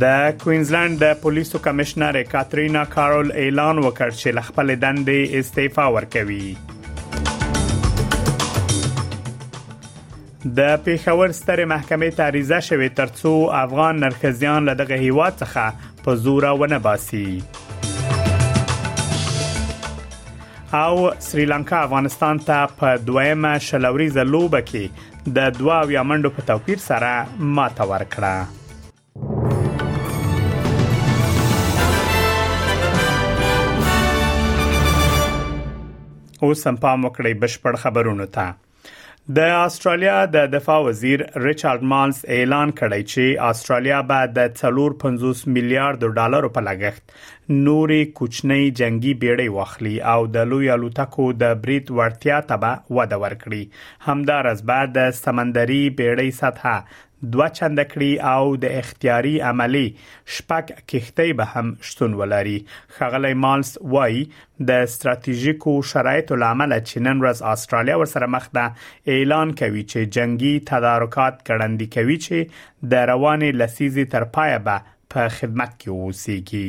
د کوینزلند د پولیسو کمشنر کاترینا کارول اعلان وکړ چې ل خپل دندې استعفا ورکوي د پېښور سترې محکمې ته عریضه شوې ترڅو افغان نرښځیان له دغه هیواد څخه په زوره ونه باسي او سریلانکا افغانستان ته په دویمه شلوریزه لوبه کې د دوا او یا منډو په توپیر سره ماته ورکړه اوس هم پام وکړئ بشپړ خبرونه ته د استرالیا د دفاع وزیر ریچارډ مالز اعلان کړی چې استرالیا به د 350 میلیارډ ډالر په لګښت نورې کوچنۍ جنگي بیړۍ واخلي او د لوی الوتکو د برید وړتیا ته به وده ورکړي همدارس به د سمندري بیړۍ سطح دوه چنده کړي او د اختیاري عملي شپږ کښتۍ به هم شتون ولري خغلی مالس وایي د ستراتیژیکو شرایطو لامل چې نن ورځ استرالیا ورسره مخ ده اعلان کوي چې جنگي تدارکات ګړندي کوي چې د رواني لسیزي تر پایه به په خدمت کې اوسيږي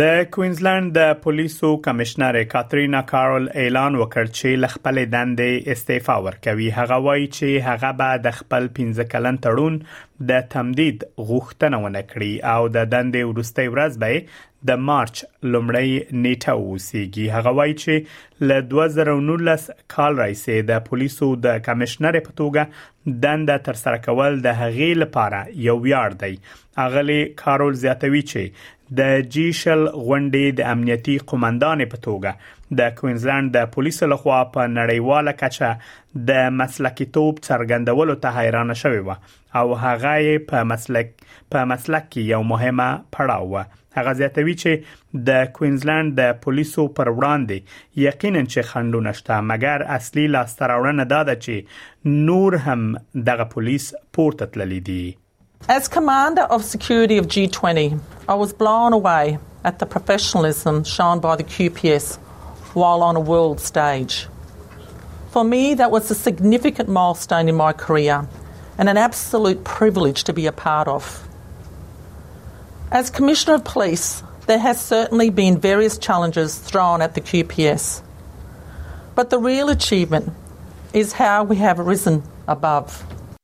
د کوینزلند د پولیسو کمشنر کاترینا کارل اعلان وکړ چې ل خپل دندې استعفا ورکوي هغه وایي چې هغه به د خپل 15 کلن تړون د تمدید غوښتنه ونه کړي او د دندې وروستۍ ورځ به د مارچ لومړی نیټه اوسېږي هغه وایي چې ل 2019 کال راځي د پولیسو د کمشنر په توګه دنده تر سره کول د هغې لپاره یو ویاړ دی اغلې کارول زیاتوي چې د جی شل غونډې د امنیتي قومندان په توګه د کوینزلند د پولیسو لخوا په نړیواله کچه د مسلکي توپ څرګندولو ته حیران شوی و او هغه په مسلک په مسلک کې یو مهمه پړاو و هغه زیاتوي چې د کوینزلند د پولیسو پر وړاندې یقینا چې خندونه شته مګر اصلي لاستراوړنه دا ده چې نور هم دغه پولیس پورته تللی دي As commander of security of G20, I was blown away at the professionalism shown by the QPS while on a world stage. For me, that was a significant milestone in my career and an absolute privilege to be a part of. As Commissioner of Police, there has certainly been various challenges thrown at the QPS. But the real achievement is how we have risen above.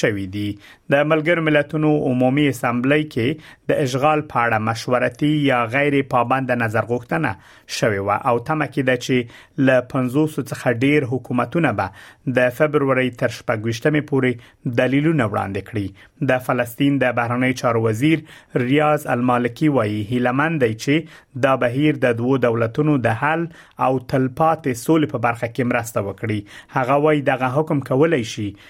شوې دي د ملګرو ملتونو عمومي اسمبلی کې د اشغال په اړه مشورتي یا غیر پابند نظر غوښتنه شوې و او تمه کېده چې له 50 څخه ډیر حکومتونه به د فبرवरी تر 28مې پورې دلیلونه وړاندې کړي د فلسطین د بهرنی چارو وزیر ریاض المالکی وایي هیلمن دی چې دا بهیر د دوو دولتونو د حل او تلپاتې سولې په برخه کې مرسته وکړي هغه وایي دغه حکم کولای شي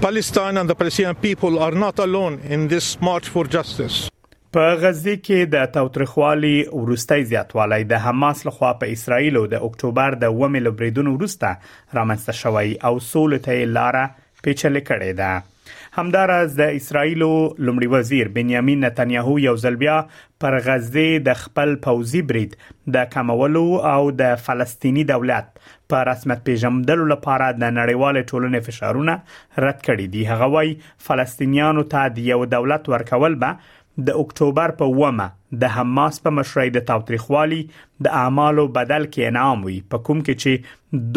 Palestine and the Palestinian people are not alone in this march for justice. په غزه کې د توترخوالي ورستۍ زیاتوالی د حماس لخوا په اسرایل او د اکتوبر د ومه لبریدونو ورسته رامنځته شوی او سول ته لار پیچلې کړې ده همدارز د اسرایل لمړي وزیر بنیامین نتنیاهو یو ځل بیا پر غزې د خپل پوځي برید د کمولو او د فلسطیني دولت په رسمیت پیژندلو لپاره د نړیوال ټولنې فشارونه رد کړي دي هغه وای فلسطینیانو ته د یو دولت ورکول به د اکتوبر په ومه د حماس په مشرۍ د تاوتریخوالي د اعمالو بدل کې انعام وي په کوم کې چې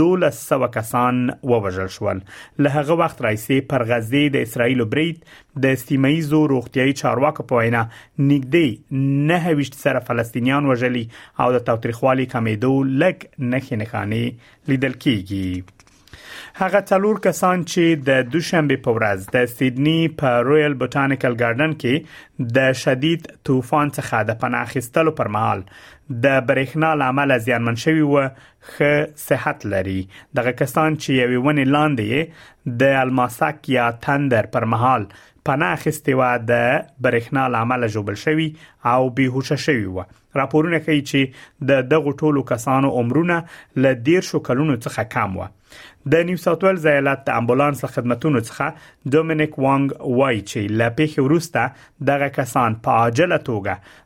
1200 کسان ووژل شول له هغه وخت راځي پر غزې د اسرایل برید د سیمه ایزو روغتيایي چارواکو په وینا نږدې 29 سره فلسطینیان وژلي او د تاوتریخوالي کمیدو لګ نخې نخانه لیدل کیږي هغه څلور کسان چې د دوشنبه په ورځ د سیدنی په رویل بوتانیکل ګارډن کې د شدید طوفان څخه د پناه اخیستلو پر مهال د برېښنا لامل زیانمن شوی و خه صحت لري دغه کسان چې یوې ونې لاندې د الماسک یا تندر پر مهال پناه اخیستې و د برېښنا لامل جوړل شوی او بیهوش شوی و راپورونه کوي چې د دغه ټولو کسانو عمرونه ل 13 کلونو څخه کم و د نیو ساوث ویلز ایالت د امبولانس خدماتونو څخه دومینیک وانګ وایي چې ل پیښې وروسته دغه کسان په عاجله توګه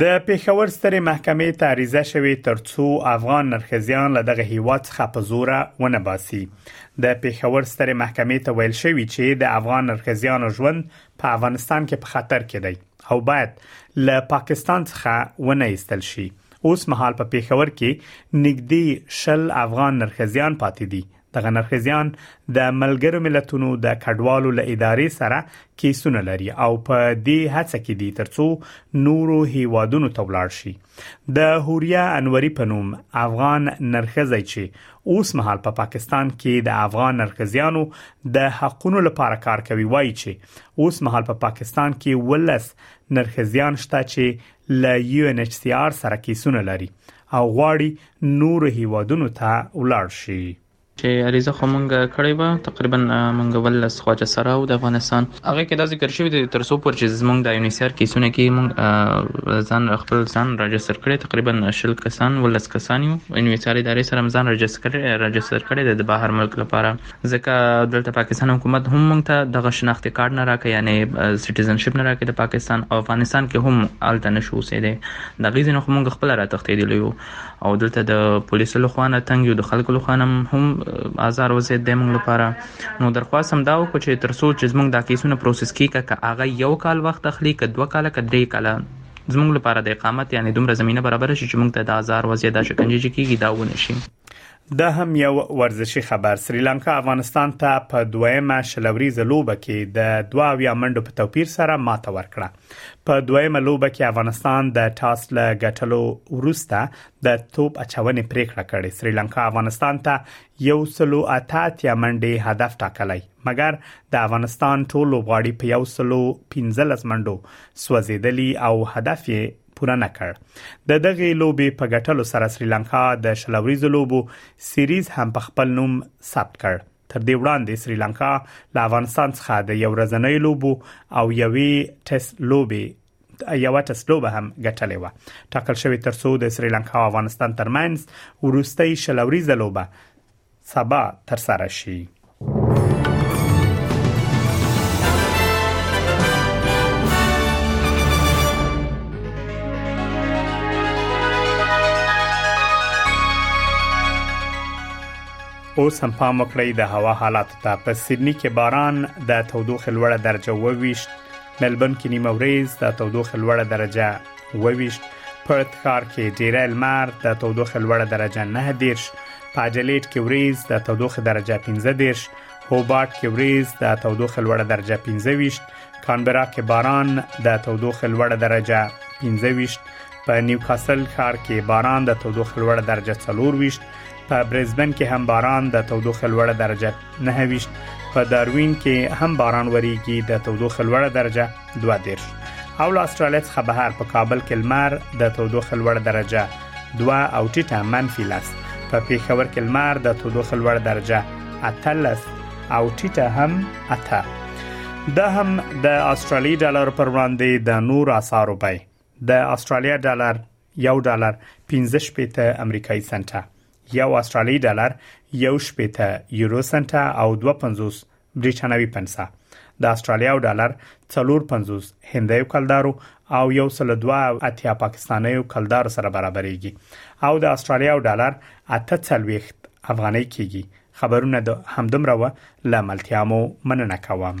د پیښور سترې محکمې ته عریضه شوې ترڅو افغان نرخزیان له دغه هیواد څخه په زور ونه باسي د پیښور سترې محکمې ته ویل شوې چې د افغان نرخزیان ژوند په افغانستان کې په خطر کې دی او باید له پاکستان څخه ونه ایستل شي اوس مهال په پیښور کې نګدي شل افغان نرخزیان پاتې دي دغه نرخیزیان د ملګرو ملتونو د کډوالو له ادارې سره کیسونه لري او په دې هڅه کې دي ترڅو نورو هیوادونو ته ولاړ شي د هوریا انوري په نوم افغان نرخیزی چې اوس مهال په پا پاکستان کې د افغان نرخیزیانو د حقونو لپاره کار کوي وایي چې اوس مهال په پا پاکستان کې ولس نرخیزیان شته چې ل یو ان ایچ سی آر سره کیسونه لري او غواړي نورو هیوادونو ته ولاړ شي. چې عریضه خو مونږ کړی وه تقریبا مونږ اوولس خواجه سراو د افغانستان. هغه کې دا ذکر شوی دی تر څو پورې چې زمونږ د یونیسیار کیسونه کې مونږ ځان خپل ځان راجستر کړی تقریبا شل کسان اوولس کسان یو یونیسیار ادارې سره هم ځان راجستر کړی دی د بهر ملک لپاره. ځکه دلته پاکستان حکومت هم مونږ ته دغه شناختی کارت نه راکې یعنی سټیزنشپ نه راکې د پاکستان او افغانستان کې هم الته نشو اوسېدې د غیزې نه مونږ خپل را تختیدلی یو او دلته د پولیسو له خوانه تنګ یو د خلکو له خوانه هم آزار وزید د مونږ لپاره نو درخواست هم دا وکړو چې تر څو چې زمونږ دا کیسونه پروسس کیږي که هغه یو کال وخت اخلي که دوه کاله که درې کاله زمونږ لپاره د اقامت یعنی دومره زمينه برابر شي چې مونږ ته د آزار وضعیت د شکنجه چې کیږي دا ونه شي دا هم یو ورزشي خبر سریلانکا افغانستان ته په دویمه شلوریزه لوبه کې د 22 منډو په توپیر سره ماته ورکړه په دویمه لوبه کې افغانستان د ټاس له ګټلو وروسته د توپ اچونې پریکړه کړې سریلانکا افغانستان ته یو سلو اتات یا منډې هدف ټاکلی مګر د افغانستان ټول لوبغاړي په یو سلو 15 منډو سوځیدلی او هدف یې پوره نه کړ د دغه لوبي په ګټلو سره سریلانکا د شلوريزو لوبو سیریز هم په خپل نوم ثبت کړ تر دې وړاندې سریلانکا له افغانستان څخه د یو ورځنۍ لوبو او یوې ټیسټ لوبي یو ټیسټ لوبه هم ګټلې و ټاکل شوې ترڅو د سریلانکا او افغانستان ترمنځ ورستۍ شلوريزه لوبه سبا ترسره شي. اوس هم پام وکړئ د هوا حالاتو ته په سیدنی کې باران د تودوخې لوړه درجه وویشت ملبن کې نیمه ورځ د تودوخې لوړه درجه وویشت پرت ښار کې ډیره لمر د تودوخې لوړه درجه نه دیرش په اډلیډ کې وریځ د تودوخې درجه 15 دیرش هوبارت کې وریځ د تودوخې لوړه درجه 15 کانبرا کې باران د تودوخې لوړه درجه 15 په نیوکاسل ښار کې باران د تودوخې لوړه درجه 24 په برزبن کې هم باران د تودوخې لوړه درجه 29 په داروین کې هم باران وریږي د تودوخې لوړه درجه دوه دېرش او له استرالیا څخه بهر په کابل کې لمر د تودوخې لوړ درجه دوه او ټیټه منفي لس په پیښور کې لمر د تودوخې لوړ درجه اتلس او ټیټه هم اته دا هم د استرالی ډالر پر وړاندې د نور اسعارو بیه د استرالیا ډالر یو ډالر 15 شپېته امریکایي سنټه یو استرالی ډالر یو شپېته یورو سنټه او 250 بریټانوي پنسه د استرالیا ډالر 450 هندیو کلدارو او یو سل دوه اتیا پاکستانیو کلدارو سره برابرېږي او د استرالیا ډالر 48 افغانۍ کېږي خبرونه د همدمره و لاملتیا مو مننه کوم